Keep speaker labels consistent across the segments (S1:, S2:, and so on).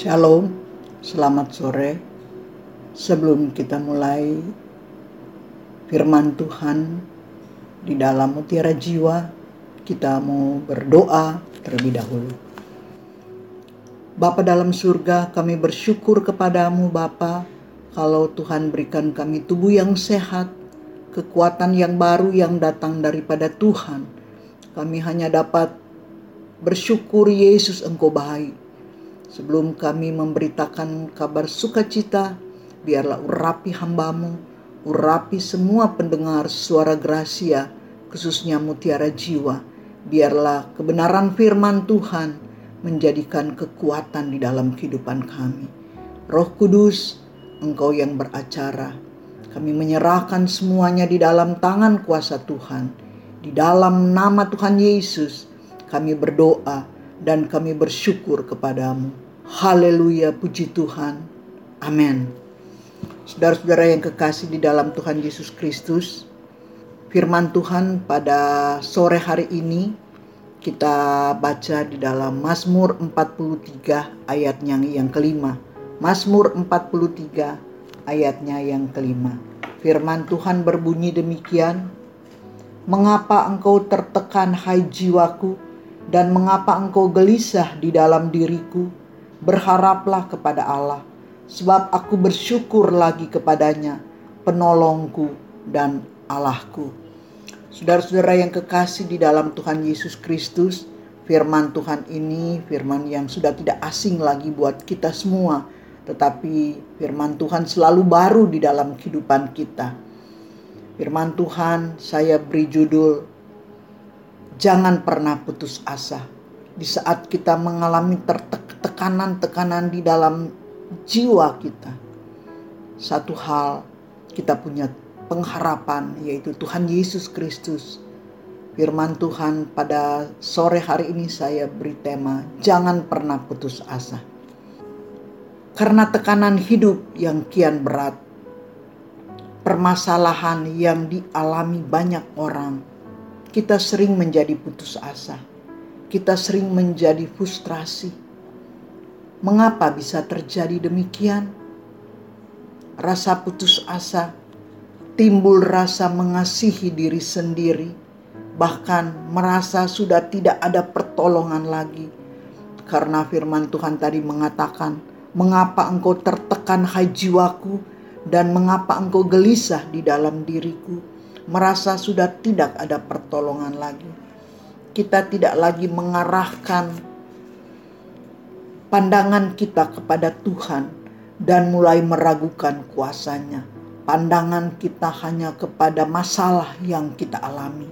S1: Shalom, selamat sore. Sebelum kita mulai firman Tuhan di dalam mutiara jiwa, kita mau berdoa terlebih dahulu. Bapa dalam surga, kami bersyukur kepadamu Bapa, kalau Tuhan berikan kami tubuh yang sehat, kekuatan yang baru yang datang daripada Tuhan. Kami hanya dapat bersyukur Yesus engkau baik Sebelum kami memberitakan kabar sukacita, biarlah urapi hambamu, urapi semua pendengar suara gracia, khususnya mutiara jiwa. Biarlah kebenaran firman Tuhan menjadikan kekuatan di dalam kehidupan kami. Roh Kudus, Engkau yang beracara. Kami menyerahkan semuanya di dalam tangan kuasa Tuhan. Di dalam nama Tuhan Yesus, kami berdoa dan kami bersyukur kepadamu. Haleluya, puji Tuhan. Amin. Saudara-saudara yang kekasih di dalam Tuhan Yesus Kristus, firman Tuhan pada sore hari ini kita baca di dalam Mazmur 43 ayatnya yang kelima. Mazmur 43 ayatnya yang kelima. Firman Tuhan berbunyi demikian, Mengapa engkau tertekan hai jiwaku? Dan mengapa engkau gelisah di dalam diriku? Berharaplah kepada Allah, sebab aku bersyukur lagi kepadanya, penolongku dan Allahku. Saudara-saudara yang kekasih di dalam Tuhan Yesus Kristus, firman Tuhan ini firman yang sudah tidak asing lagi buat kita semua, tetapi firman Tuhan selalu baru di dalam kehidupan kita. Firman Tuhan saya beri judul Jangan pernah putus asa. Di saat kita mengalami tekanan-tekanan di dalam jiwa kita. Satu hal kita punya pengharapan yaitu Tuhan Yesus Kristus. Firman Tuhan pada sore hari ini saya beri tema jangan pernah putus asa. Karena tekanan hidup yang kian berat, permasalahan yang dialami banyak orang, kita sering menjadi putus asa. Kita sering menjadi frustrasi. Mengapa bisa terjadi demikian? Rasa putus asa timbul rasa mengasihi diri sendiri, bahkan merasa sudah tidak ada pertolongan lagi. Karena firman Tuhan tadi mengatakan, "Mengapa engkau tertekan hai jiwaku dan mengapa engkau gelisah di dalam diriku?" Merasa sudah tidak ada pertolongan lagi. Kita tidak lagi mengarahkan pandangan kita kepada Tuhan dan mulai meragukan kuasanya. Pandangan kita hanya kepada masalah yang kita alami.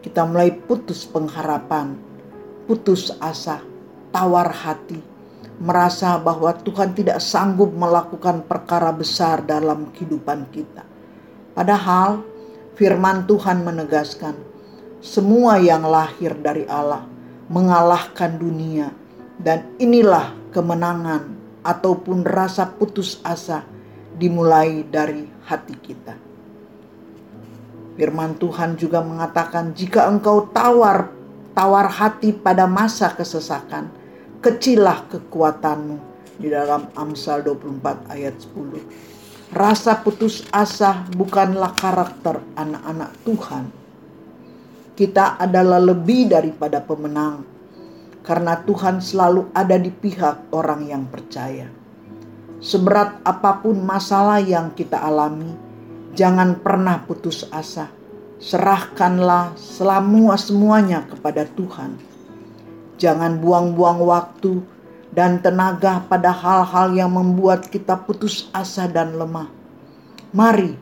S1: Kita mulai putus pengharapan, putus asa, tawar hati, merasa bahwa Tuhan tidak sanggup melakukan perkara besar dalam kehidupan kita. Padahal Firman Tuhan menegaskan, semua yang lahir dari Allah mengalahkan dunia, dan inilah kemenangan ataupun rasa putus asa dimulai dari hati kita. Firman Tuhan juga mengatakan, "Jika engkau tawar tawar hati pada masa kesesakan, kecilah kekuatanmu." Di dalam Amsal 24 ayat 10. Rasa putus asa bukanlah karakter anak-anak Tuhan. Kita adalah lebih daripada pemenang, karena Tuhan selalu ada di pihak orang yang percaya. Seberat apa pun masalah yang kita alami, jangan pernah putus asa. Serahkanlah semua semuanya kepada Tuhan. Jangan buang-buang waktu dan tenaga pada hal-hal yang membuat kita putus asa dan lemah. Mari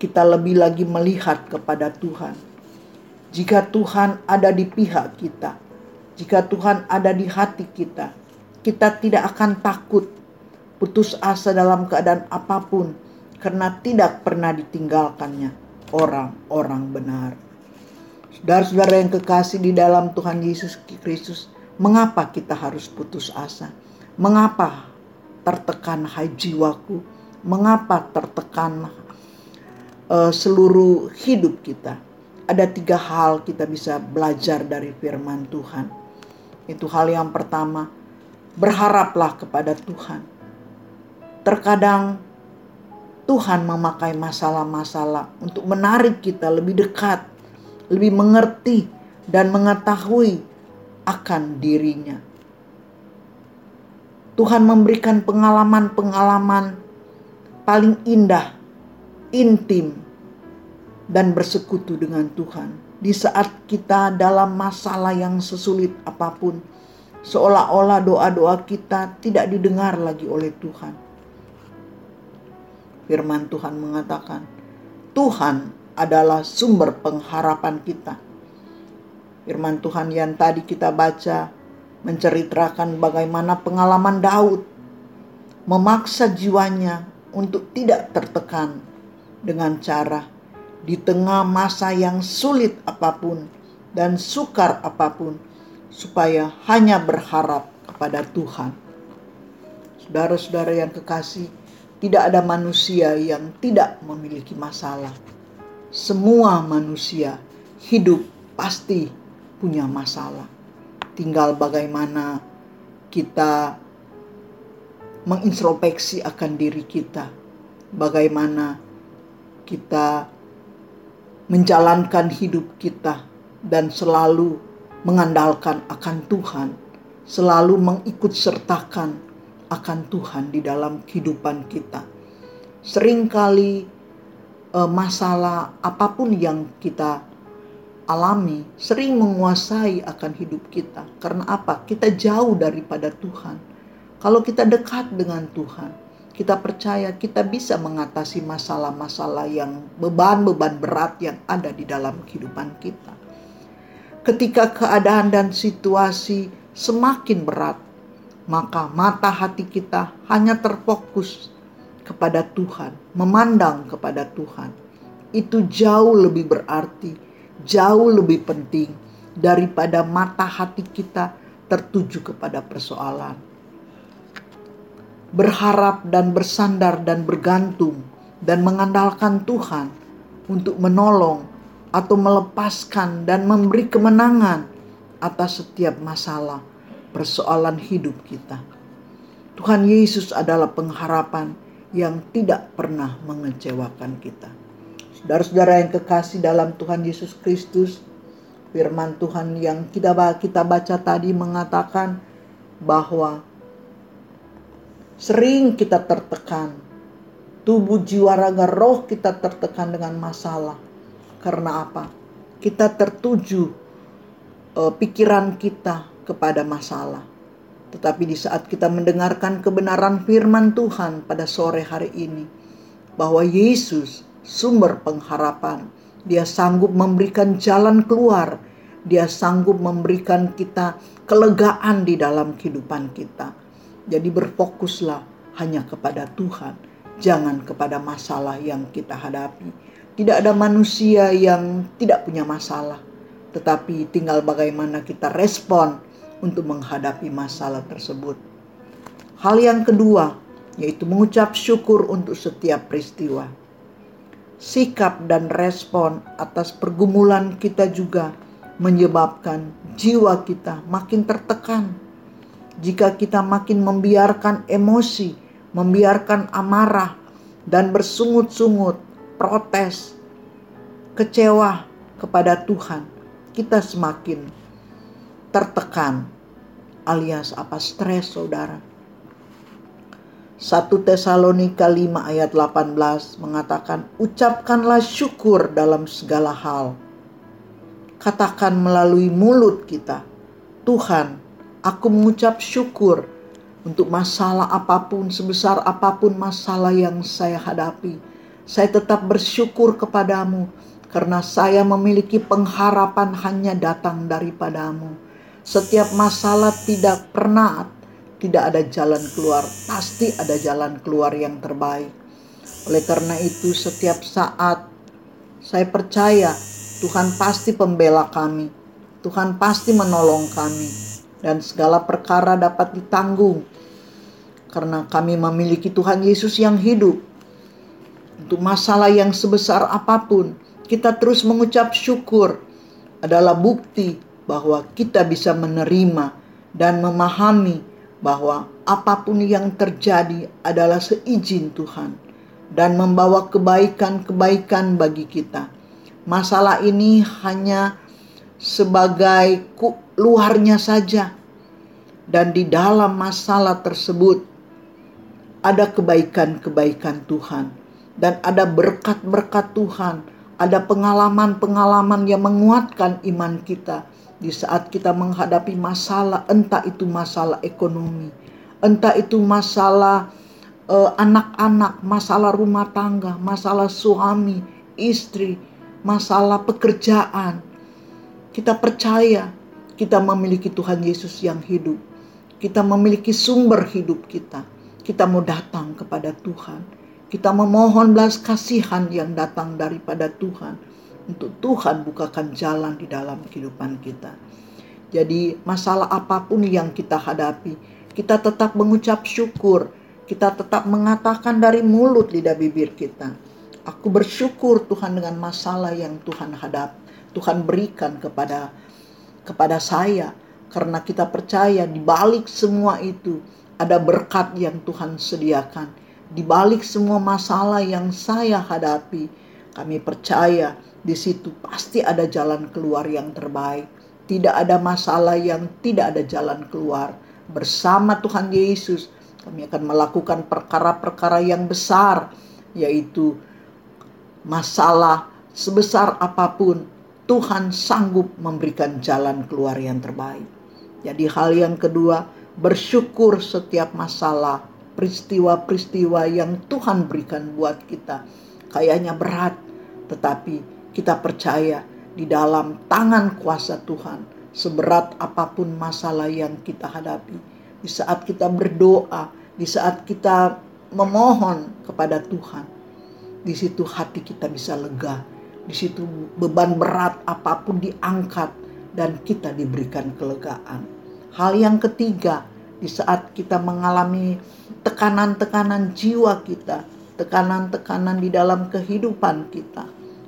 S1: kita lebih lagi melihat kepada Tuhan. Jika Tuhan ada di pihak kita, jika Tuhan ada di hati kita, kita tidak akan takut putus asa dalam keadaan apa pun karena tidak pernah ditinggalkannya orang-orang benar. Saudara-saudara yang kekasih di dalam Tuhan Yesus Kristus, Mengapa kita harus putus asa? Mengapa tertekan hai jiwaku? Mengapa tertekan uh, seluruh hidup kita? Ada tiga hal kita bisa belajar dari firman Tuhan. Itu hal yang pertama, berharaplah kepada Tuhan. Terkadang Tuhan memakai masalah-masalah untuk menarik kita lebih dekat, lebih mengerti, dan mengetahui akan dirinya. Tuhan memberikan pengalaman-pengalaman paling indah, intim, dan bersekutu dengan Tuhan. Di saat kita dalam masalah yang sesulit apa pun, seolah-olah doa-doa kita tidak didengar lagi oleh Tuhan. Firman Tuhan mengatakan, Tuhan adalah sumber pengharapan kita. Firman Tuhan yang tadi kita baca menceritakan bagaimana pengalaman Daud memaksa jiwanya untuk tidak tertekan dengan cara di tengah masa yang sulit apa pun dan sukar apa pun supaya hanya berharap kepada Tuhan. Saudara-saudara yang kekasih, tidak ada manusia yang tidak memiliki masalah. Semua manusia hidup pasti punya masalah. Tinggal bagaimana kita mengintrospeksi akan diri kita. Bagaimana kita menjalankan hidup kita dan selalu mengandalkan akan Tuhan, selalu mengikut sertakan akan Tuhan di dalam kehidupan kita. Seringkali eh, masalah apa pun yang kita alami sering menguasai akan hidup kita. Karena apa? Kita jauh daripada Tuhan. Kalau kita dekat dengan Tuhan, kita percaya kita bisa mengatasi masalah-masalah yang beban-beban berat yang ada di dalam kehidupan kita ketika keadaan dan situasi semakin berat, maka mata hati kita hanya terfokus kepada Tuhan, memandang kepada Tuhan. Itu jauh lebih berarti, jauh lebih penting daripada mata hati kita tertuju kepada persoalan. Berharap dan bersandar dan bergantung dan mengandalkan Tuhan untuk menolong atau melepaskan dan memberi kemenangan atas setiap masalah persoalan hidup kita. Tuhan Yesus adalah pengharapan yang tidak pernah mengecewakan kita. Saudara-saudara yang kekasih dalam Tuhan Yesus Kristus, firman Tuhan yang kita kita baca tadi mengatakan bahwa sering kita tertekan, tubuh jiwa raga roh kita tertekan dengan masalah karena apa? Kita tertuju uh, pikiran kita kepada masalah. Tetapi di saat kita mendengarkan kebenaran firman Tuhan pada sore hari ini, bahwa Yesus sumber pengharapan, Dia sanggup memberikan jalan keluar, Dia sanggup memberikan kita kelegaan di dalam kehidupan kita. Jadi berfokuslah hanya kepada Tuhan, jangan kepada masalah yang kita hadapi tidak ada manusia yang tidak punya masalah, tetapi tinggal bagaimana kita respon untuk menghadapi masalah tersebut. Hal yang kedua yaitu mengucap syukur untuk setiap peristiwa. Sikap dan respon atas pergumulan kita juga menyebabkan jiwa kita makin tertekan. Jika kita makin membiarkan emosi, membiarkan amarah, dan bersungut-sungut protes, kecewa kepada Tuhan, kita semakin tertekan alias apa stres saudara. 1 Tesalonika 5 ayat 18 mengatakan ucapkanlah syukur dalam segala hal. Katakan melalui mulut kita, Tuhan, aku mengucap syukur untuk masalah apa pun, sebesar apa pun masalah yang saya hadapi saya tetap bersyukur kepadamu karena saya memiliki pengharapan hanya datang daripadamu. Setiap masalah tidak pernah tidak ada jalan keluar, pasti ada jalan keluar yang terbaik. Oleh karena itu, setiap saat saya percaya Tuhan pasti pembela kami, Tuhan pasti menolong kami, dan segala perkara dapat ditanggung. Karena kami memiliki Tuhan Yesus yang hidup. Untuk masalah yang sebesar apa pun, kita terus mengucap syukur adalah bukti bahwa kita bisa menerima dan memahami bahwa apa pun yang terjadi adalah seizin Tuhan dan membawa kebaikan-kebaikan bagi kita. Masalah ini hanya sebagai luarnya saja, dan di dalam masalah tersebut ada kebaikan-kebaikan Tuhan, dan ada berkat-berkat Tuhan, ada pengalaman-pengalaman yang menguatkan iman kita di saat kita menghadapi masalah, entah itu masalah ekonomi, entah itu masalah eh, anak-anak, masalah rumah tangga, masalah suami, istri, masalah pekerjaan. Kita percaya kita memiliki Tuhan Yesus yang hidup. Kita memiliki sumber hidup kita. Kita mau datang kepada Tuhan. Kita memohon belas kasihan yang datang daripada Tuhan. Untuk Tuhan bukakan jalan di dalam kehidupan kita. Jadi masalah apa pun yang kita hadapi, kita tetap mengucap syukur kita tetap mengatakan dari mulut lidah bibir kita. Aku bersyukur Tuhan dengan masalah yang Tuhan hadap, Tuhan berikan kepada kepada saya karena kita percaya di balik semua itu ada berkat yang Tuhan sediakan. Di balik semua masalah yang saya hadapi, kami percaya di situ pasti ada jalan keluar yang terbaik. Tidak ada masalah yang tidak ada jalan keluar. Bersama Tuhan Yesus, kami akan melakukan perkara-perkara yang besar, yaitu masalah sebesar apa pun, Tuhan sanggup memberikan jalan keluar yang terbaik. Jadi, hal yang kedua, bersyukur setiap masalah, peristiwa-peristiwa yang Tuhan berikan buat kita. Kayaknya berat, tetapi kita percaya di dalam tangan kuasa Tuhan, seberat apa pun masalah yang kita hadapi di saat kita berdoa, di saat kita memohon kepada Tuhan. Di situ hati kita bisa lega, di situ beban berat apa pun diangkat dan kita diberikan kelegaan. Hal yang ketiga, di saat kita mengalami tekanan-tekanan jiwa kita, tekanan-tekanan di dalam kehidupan kita.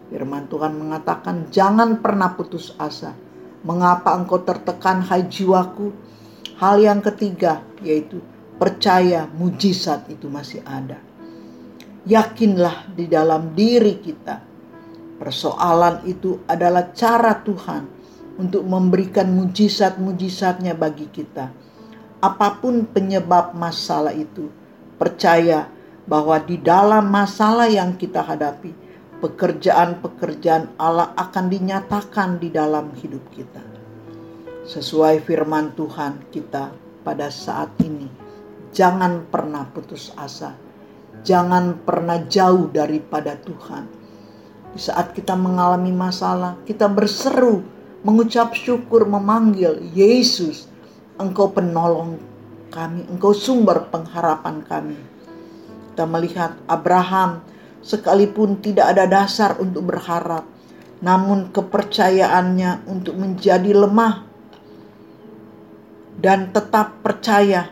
S1: Firman Tuhan mengatakan, "Jangan pernah putus asa. Mengapa engkau tertekan, hai jiwaku? Hal yang ketiga yaitu percaya mujizat itu masih ada. Yakinlah di dalam diri kita. Persoalan itu adalah cara Tuhan untuk memberikan mujizat-mujizatnya bagi kita. Apa pun penyebab masalah itu, percaya bahwa di dalam masalah yang kita hadapi, pekerjaan-pekerjaan Allah akan dinyatakan di dalam hidup kita sesuai firman Tuhan kita pada saat ini. Jangan pernah putus asa. Jangan pernah jauh daripada Tuhan. Di saat kita mengalami masalah, kita berseru, mengucap syukur, memanggil Yesus, Engkau penolong kami, Engkau sumber pengharapan kami. Kita melihat Abraham sekalipun tidak ada dasar untuk berharap, namun kepercayaannya untuk menjadi lemah dan tetap percaya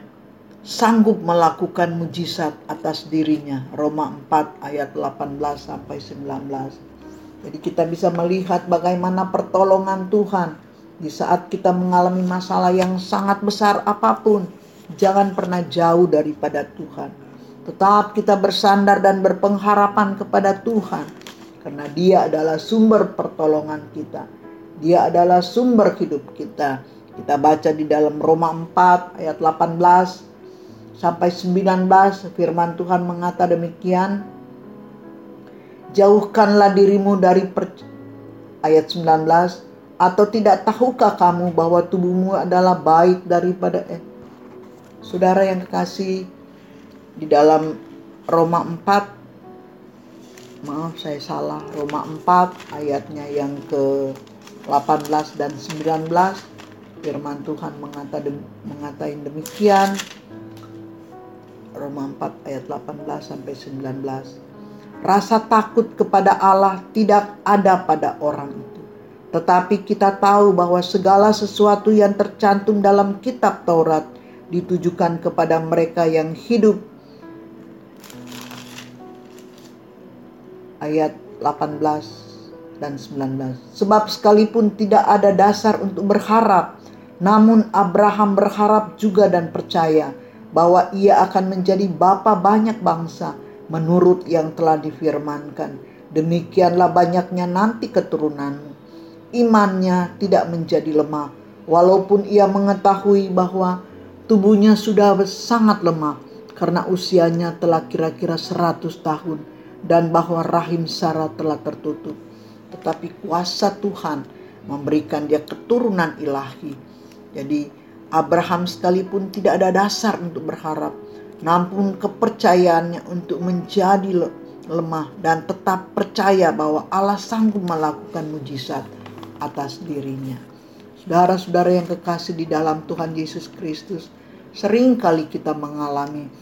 S1: sanggup melakukan mujizat atas dirinya. Roma 4 ayat 18 sampai 19. Jadi kita bisa melihat bagaimana pertolongan Tuhan di saat kita mengalami masalah yang sangat besar apa pun. Jangan pernah jauh daripada Tuhan. Tetap kita bersandar dan berpengharapan kepada Tuhan karena Dia adalah sumber pertolongan kita. Dia adalah sumber hidup kita kita baca di dalam Roma 4 ayat 18 sampai 19 firman Tuhan mengata demikian. Jauhkanlah dirimu dari per... ayat 19 atau tidak tahukah kamu bahwa tubuhmu adalah baik daripada eh Saudara yang kekasih di dalam Roma 4 maaf saya salah. Roma 4 ayatnya yang ke 18 dan 19 firman Tuhan mengata mengatain demikian. Roma 4 ayat 18 sampai 19 Rasa takut kepada Allah tidak ada pada orang itu. Tetapi kita tahu bahwa segala sesuatu yang tercantum dalam kitab Taurat ditujukan kepada mereka yang hidup ayat 18 dan 19 sebab sekalipun tidak ada dasar untuk berharap Namun Abraham berharap juga dan percaya bahwa ia akan menjadi bapa banyak bangsa menurut yang telah difirmankan. Demikianlah banyaknya nanti keturunanmu. Imannya tidak menjadi lemah, walaupun ia mengetahui bahwa tubuhnya sudah sangat lemah karena usianya telah kira-kira 100 tahun dan bahwa rahim Sarah telah tertutup. Tetapi kuasa Tuhan memberikan dia keturunan ilahi. Jadi Abraham sekalipun tidak ada dasar untuk berharap, namun kepercayaannya untuk menjadi lemah dan tetap percaya bahwa Allah sanggup melakukan mujizat atas dirinya. Saudara-saudara yang kekasih di dalam Tuhan Yesus Kristus, sering kali kita mengalami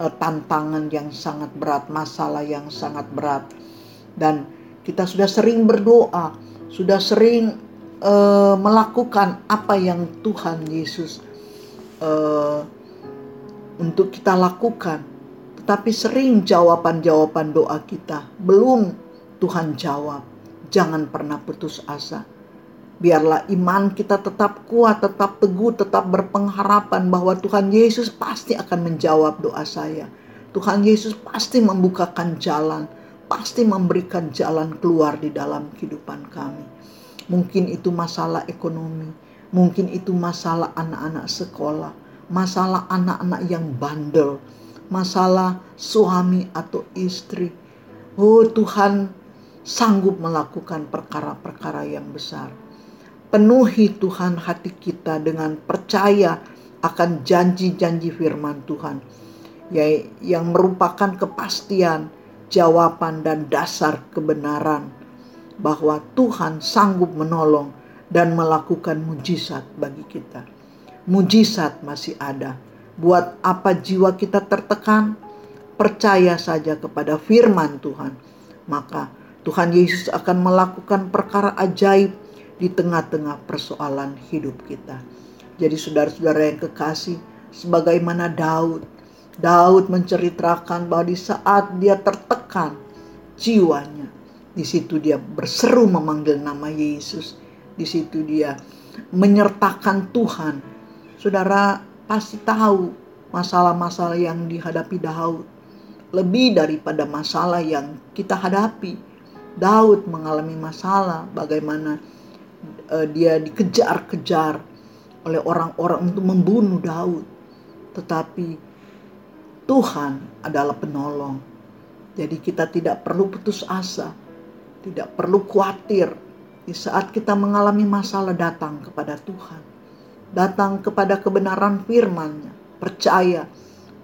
S1: uh, tantangan yang sangat berat, masalah yang sangat berat. Dan kita sudah sering berdoa, sudah sering uh, melakukan apa yang Tuhan Yesus uh, untuk kita lakukan. Tetapi sering jawaban-jawaban doa kita belum Tuhan jawab. Jangan pernah putus asa. Biarlah iman kita tetap kuat, tetap teguh, tetap berpengharapan bahwa Tuhan Yesus pasti akan menjawab doa saya. Tuhan Yesus pasti membukakan jalan, pasti memberikan jalan keluar di dalam kehidupan kami. Mungkin itu masalah ekonomi, mungkin itu masalah anak-anak sekolah, masalah anak-anak yang bandel, masalah suami atau istri. Oh Tuhan sanggup melakukan perkara-perkara yang besar penuhi Tuhan hati kita dengan percaya akan janji-janji firman Tuhan ya, yang merupakan kepastian, jawaban dan dasar kebenaran bahwa Tuhan sanggup menolong dan melakukan mujizat bagi kita. Mujizat masih ada. Buat apa jiwa kita tertekan? Percaya saja kepada firman Tuhan. Maka Tuhan Yesus akan melakukan perkara ajaib di tengah-tengah persoalan hidup kita. Jadi saudara-saudara yang kekasih, sebagaimana Daud, Daud menceritakan bahwa di saat dia tertekan jiwanya, di situ dia berseru memanggil nama Yesus. Di situ dia menyertakan Tuhan. Saudara pasti tahu masalah-masalah yang dihadapi Daud lebih daripada masalah yang kita hadapi. Daud mengalami masalah bagaimana uh, dia dikejar-kejar oleh orang-orang untuk membunuh Daud. Tetapi Tuhan adalah penolong. Jadi kita tidak perlu putus asa, tidak perlu khawatir di saat kita mengalami masalah datang kepada Tuhan. Datang kepada kebenaran firman-Nya, percaya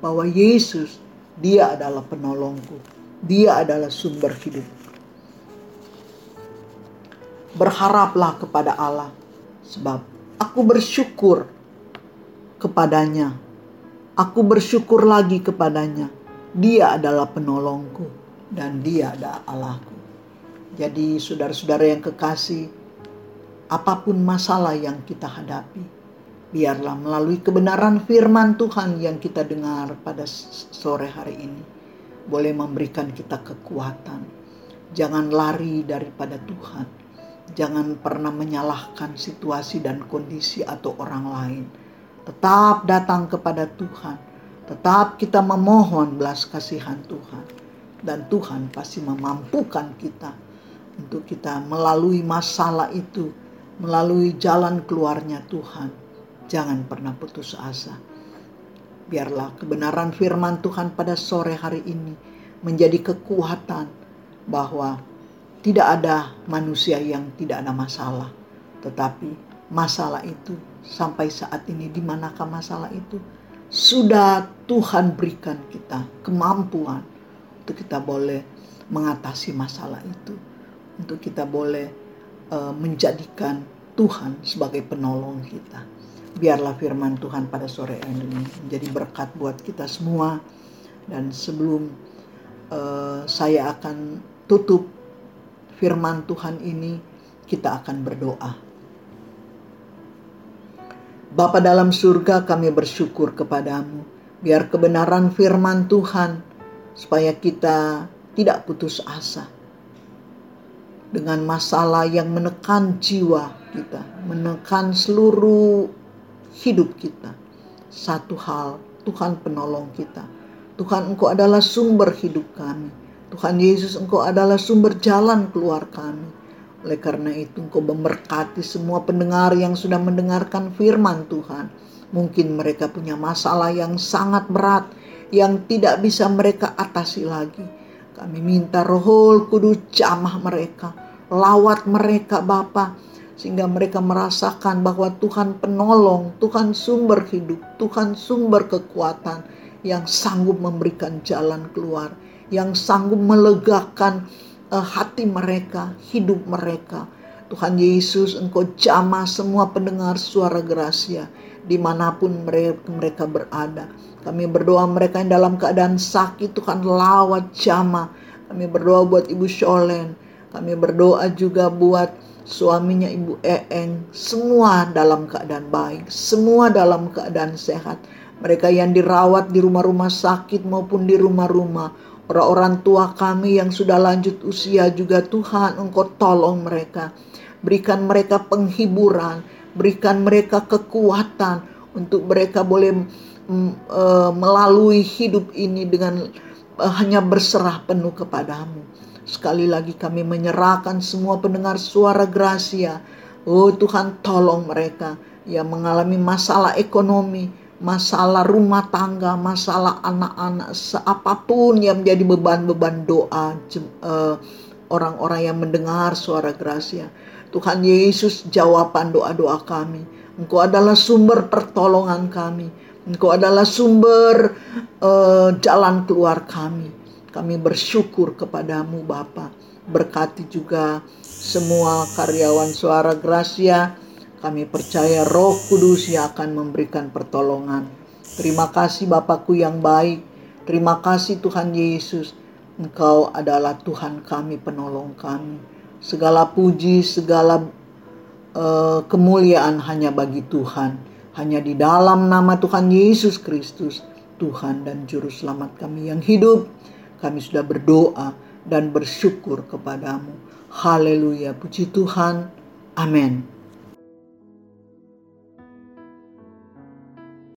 S1: bahwa Yesus dia adalah penolongku. Dia adalah sumber hidup berharaplah kepada Allah sebab aku bersyukur kepadanya. Aku bersyukur lagi kepadanya. Dia adalah penolongku dan dia adalah Allahku. Jadi saudara-saudara yang kekasih apa pun masalah yang kita hadapi biarlah melalui kebenaran firman Tuhan yang kita dengar pada sore hari ini boleh memberikan kita kekuatan. Jangan lari daripada Tuhan Jangan pernah menyalahkan situasi dan kondisi atau orang lain. Tetap datang kepada Tuhan. Tetap kita memohon belas kasihan Tuhan. Dan Tuhan pasti memampukan kita untuk kita melalui masalah itu, melalui jalan keluarnya Tuhan. Jangan pernah putus asa. Biarlah kebenaran firman Tuhan pada sore hari ini menjadi kekuatan bahwa tidak ada manusia yang tidak ada masalah, tetapi masalah itu sampai saat ini di manakah masalah itu sudah Tuhan berikan kita kemampuan untuk kita boleh mengatasi masalah itu, untuk kita boleh uh, menjadikan Tuhan sebagai penolong kita. Biarlah firman Tuhan pada sore ini menjadi berkat buat kita semua. Dan sebelum uh, saya akan tutup firman Tuhan ini, kita akan berdoa. Bapa dalam surga kami bersyukur kepadamu. Biar kebenaran firman Tuhan supaya kita tidak putus asa. Dengan masalah yang menekan jiwa kita, menekan seluruh hidup kita. Satu hal, Tuhan penolong kita. Tuhan Engkau adalah sumber hidup kami. Tuhan Yesus Engkau adalah sumber jalan keluar kami. Oleh karena itu Engkau memberkati semua pendengar yang sudah mendengarkan firman Tuhan. Mungkin mereka punya masalah yang sangat berat yang tidak bisa mereka atasi lagi. Kami minta roh kudus jamah mereka, lawat mereka Bapa, sehingga mereka merasakan bahwa Tuhan penolong, Tuhan sumber hidup, Tuhan sumber kekuatan yang sanggup memberikan jalan keluar yang sanggup melegakan uh, hati mereka, hidup mereka. Tuhan Yesus, Engkau jamah semua pendengar suara Gracia di mana pun mereka, mereka berada. Kami berdoa mereka yang dalam keadaan sakit, Tuhan lawat jamah. Kami berdoa buat Ibu Sholen. Kami berdoa juga buat suaminya Ibu Eeng. Semua dalam keadaan baik, semua dalam keadaan sehat. Mereka yang dirawat di rumah-rumah sakit maupun di rumah-rumah Orang-orang tua kami yang sudah lanjut usia juga Tuhan Engkau tolong mereka. Berikan mereka penghiburan, berikan mereka kekuatan untuk mereka boleh mm, uh, melalui hidup ini dengan uh, hanya berserah penuh kepadamu. Sekali lagi kami menyerahkan semua pendengar suara Gracia. Oh Tuhan tolong mereka yang mengalami masalah ekonomi, masalah rumah tangga, masalah anak-anak, seapapun yang menjadi beban-beban doa uh, orang-orang yang mendengar suara Gracia. Tuhan Yesus jawaban doa-doa kami. Engkau adalah sumber pertolongan kami. Engkau adalah sumber uh, jalan keluar kami. Kami bersyukur kepadamu Bapa. Berkati juga semua karyawan suara Gracia kami percaya Roh Kudus yang akan memberikan pertolongan. Terima kasih Bapakku yang baik. Terima kasih Tuhan Yesus. Engkau adalah Tuhan kami, penolong kami. Segala puji, segala uh, kemuliaan hanya bagi Tuhan. Hanya di dalam nama Tuhan Yesus Kristus, Tuhan dan Juru Selamat kami yang hidup. Kami sudah berdoa dan bersyukur kepadamu. Haleluya, puji Tuhan. Amin.